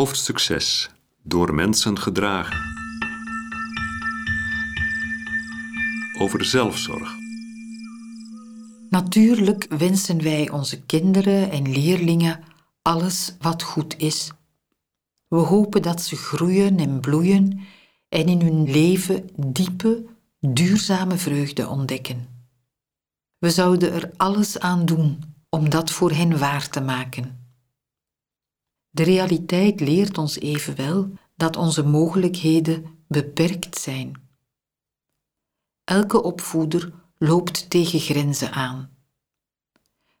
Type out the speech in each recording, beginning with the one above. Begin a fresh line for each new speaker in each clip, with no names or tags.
Hoofdstuk 6. Door mensen gedragen. Over zelfzorg.
Natuurlijk wensen wij onze kinderen en leerlingen alles wat goed is. We hopen dat ze groeien en bloeien en in hun leven diepe, duurzame vreugde ontdekken. We zouden er alles aan doen om dat voor hen waar te maken. De realiteit leert ons evenwel dat onze mogelijkheden beperkt zijn. Elke opvoeder loopt tegen grenzen aan.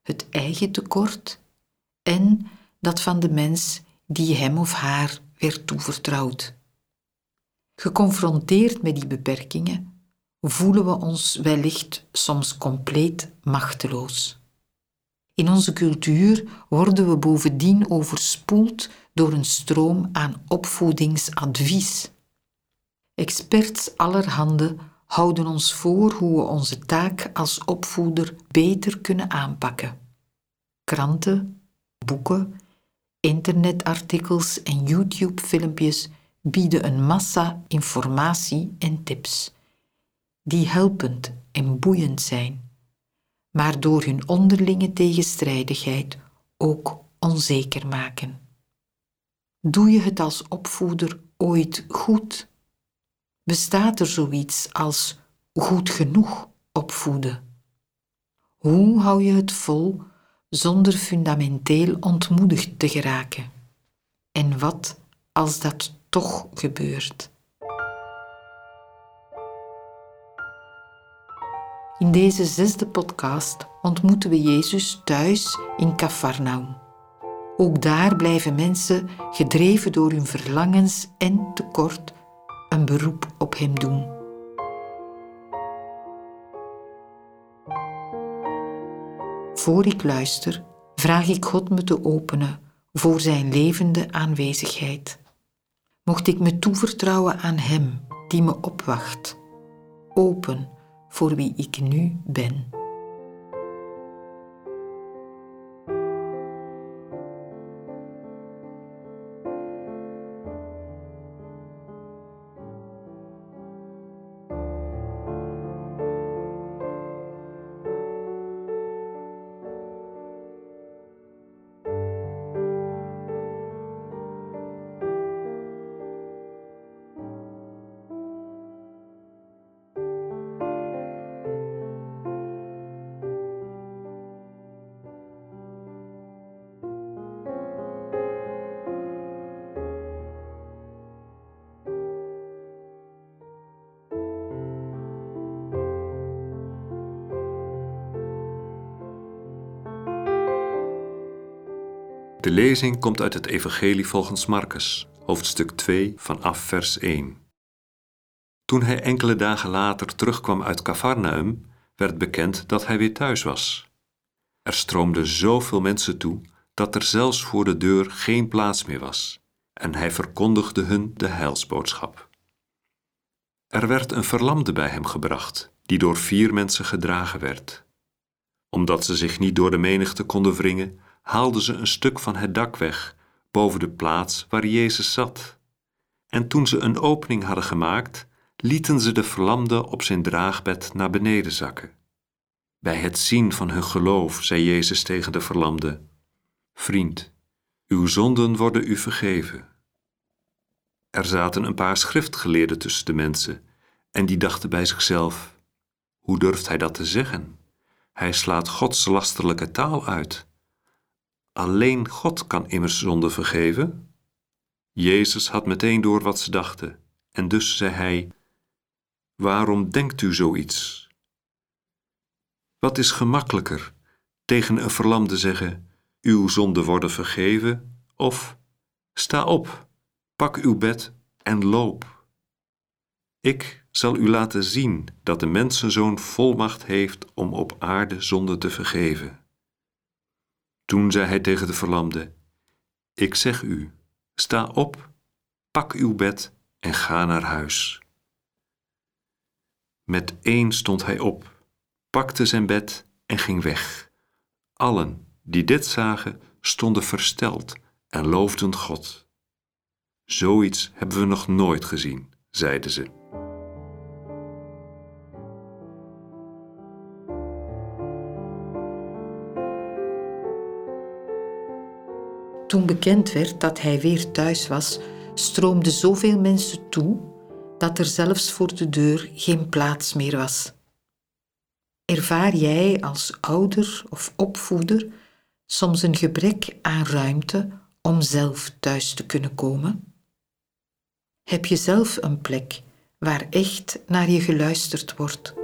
Het eigen tekort en dat van de mens die hem of haar werd toevertrouwd. Geconfronteerd met die beperkingen voelen we ons wellicht soms compleet machteloos. In onze cultuur worden we bovendien overspoeld door een stroom aan opvoedingsadvies. Experts allerhande houden ons voor hoe we onze taak als opvoeder beter kunnen aanpakken. Kranten, boeken, internetartikels en YouTube-filmpjes bieden een massa informatie en tips, die helpend en boeiend zijn maar door hun onderlinge tegenstrijdigheid ook onzeker maken. Doe je het als opvoeder ooit goed? Bestaat er zoiets als goed genoeg opvoeden? Hoe hou je het vol zonder fundamenteel ontmoedigd te geraken? En wat als dat toch gebeurt? In deze zesde podcast ontmoeten we Jezus thuis in Cafarnaum. Ook daar blijven mensen, gedreven door hun verlangens en tekort, een beroep op Hem doen. Voor ik luister, vraag ik God me te openen voor Zijn levende aanwezigheid. Mocht ik me toevertrouwen aan Hem die me opwacht, open voor wie ik nu ben.
De lezing komt uit het Evangelie volgens Marcus, hoofdstuk 2, vanaf vers 1. Toen hij enkele dagen later terugkwam uit Cafarnaum, werd bekend dat hij weer thuis was. Er stroomden zoveel mensen toe dat er zelfs voor de deur geen plaats meer was, en hij verkondigde hun de heilsboodschap. Er werd een verlamde bij hem gebracht, die door vier mensen gedragen werd. Omdat ze zich niet door de menigte konden wringen, haalden ze een stuk van het dak weg, boven de plaats waar Jezus zat. En toen ze een opening hadden gemaakt, lieten ze de verlamde op zijn draagbed naar beneden zakken. Bij het zien van hun geloof zei Jezus tegen de verlamde: Vriend, uw zonden worden u vergeven. Er zaten een paar schriftgeleerden tussen de mensen, en die dachten bij zichzelf: Hoe durft hij dat te zeggen? Hij slaat Gods lasterlijke taal uit. Alleen God kan immers zonde vergeven. Jezus had meteen door wat ze dachten, en dus zei hij: Waarom denkt u zoiets? Wat is gemakkelijker, tegen een verlamde zeggen: Uw zonden worden vergeven, of Sta op, pak uw bed en loop. Ik zal u laten zien dat de mensenzoon volmacht heeft om op aarde zonde te vergeven. Toen zei hij tegen de verlamde: Ik zeg u, sta op, pak uw bed en ga naar huis. Met één stond hij op, pakte zijn bed en ging weg. Allen die dit zagen, stonden versteld en loofden God. Zoiets hebben we nog nooit gezien, zeiden ze.
Toen bekend werd dat hij weer thuis was, stroomden zoveel mensen toe dat er zelfs voor de deur geen plaats meer was. Ervaar jij als ouder of opvoeder soms een gebrek aan ruimte om zelf thuis te kunnen komen? Heb je zelf een plek waar echt naar je geluisterd wordt?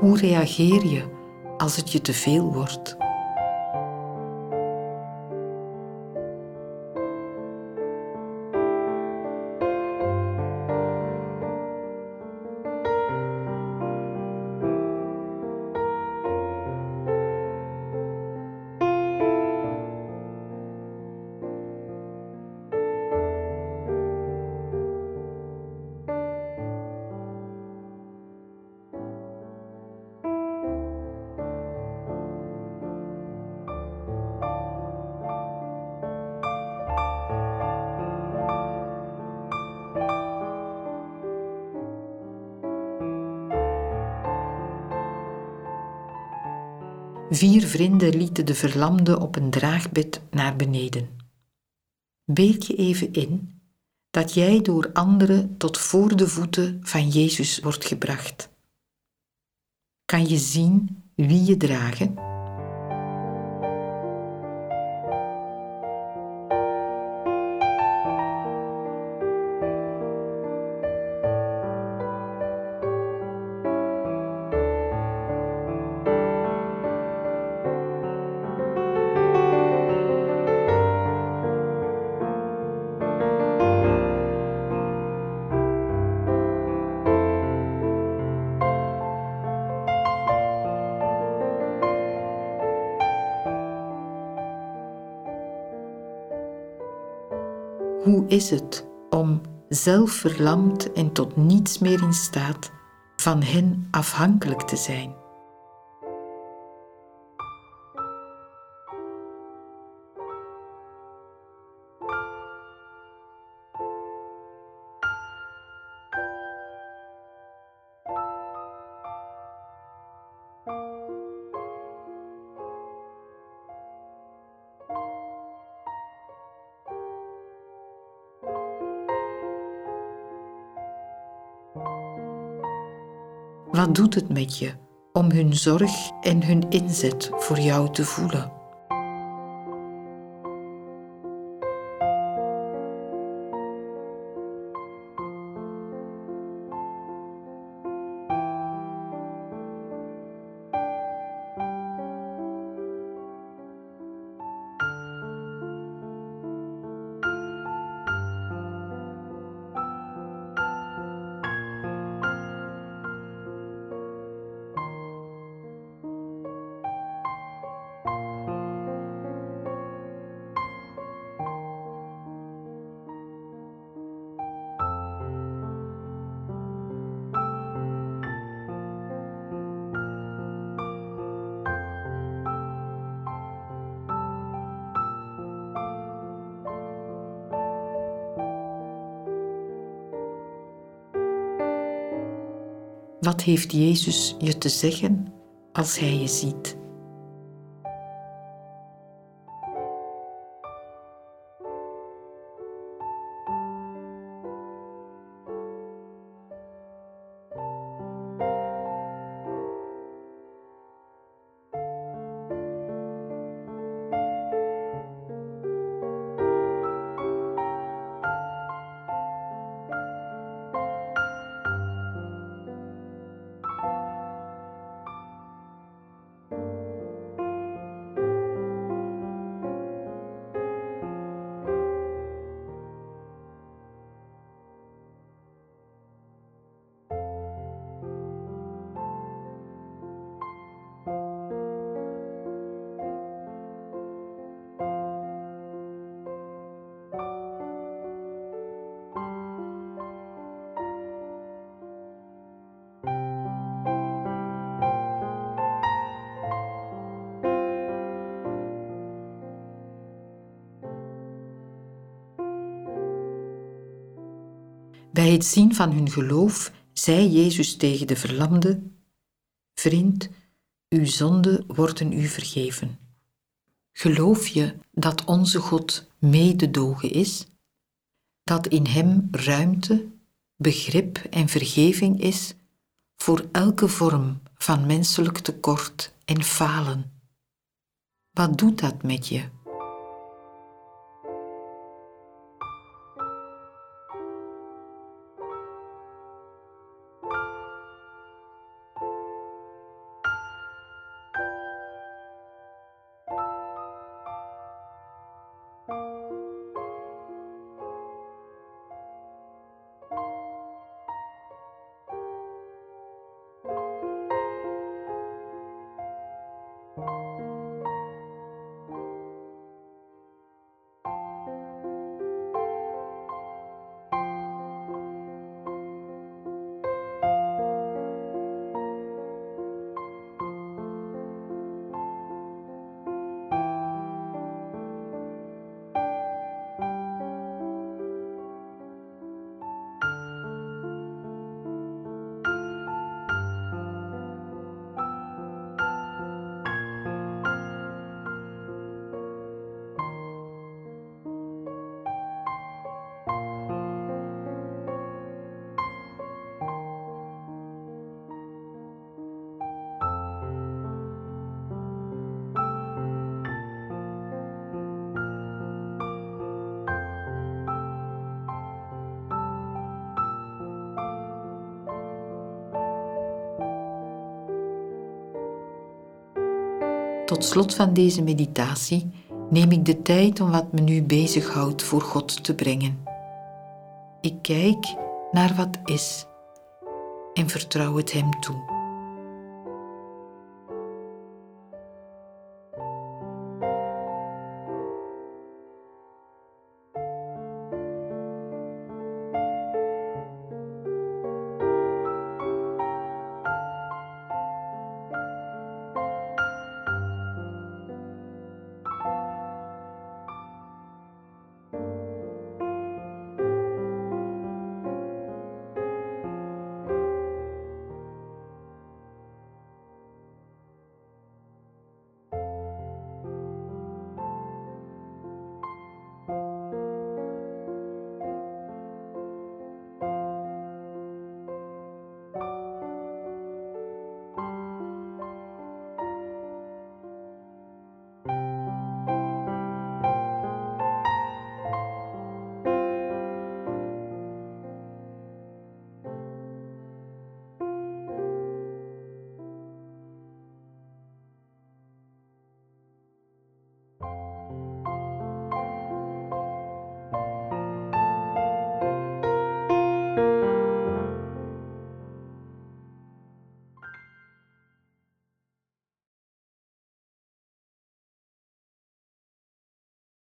Hoe reageer je als het je te veel wordt? Vier vrienden lieten de verlamde op een draagbed naar beneden. Beeld je even in dat jij door anderen tot voor de voeten van Jezus wordt gebracht. Kan je zien wie je dragen? Is het om zelf verlamd en tot niets meer in staat van hen afhankelijk te zijn? Wat doet het met je om hun zorg en hun inzet voor jou te voelen? Wat heeft Jezus je te zeggen als Hij je ziet? Bij het zien van hun geloof zei Jezus tegen de verlamde: Vriend, uw zonden worden u vergeven. Geloof je dat onze God mededogen is? Dat in Hem ruimte, begrip en vergeving is voor elke vorm van menselijk tekort en falen? Wat doet dat met je? Tot slot van deze meditatie neem ik de tijd om wat me nu bezighoudt voor God te brengen. Ik kijk naar wat is en vertrouw het Hem toe.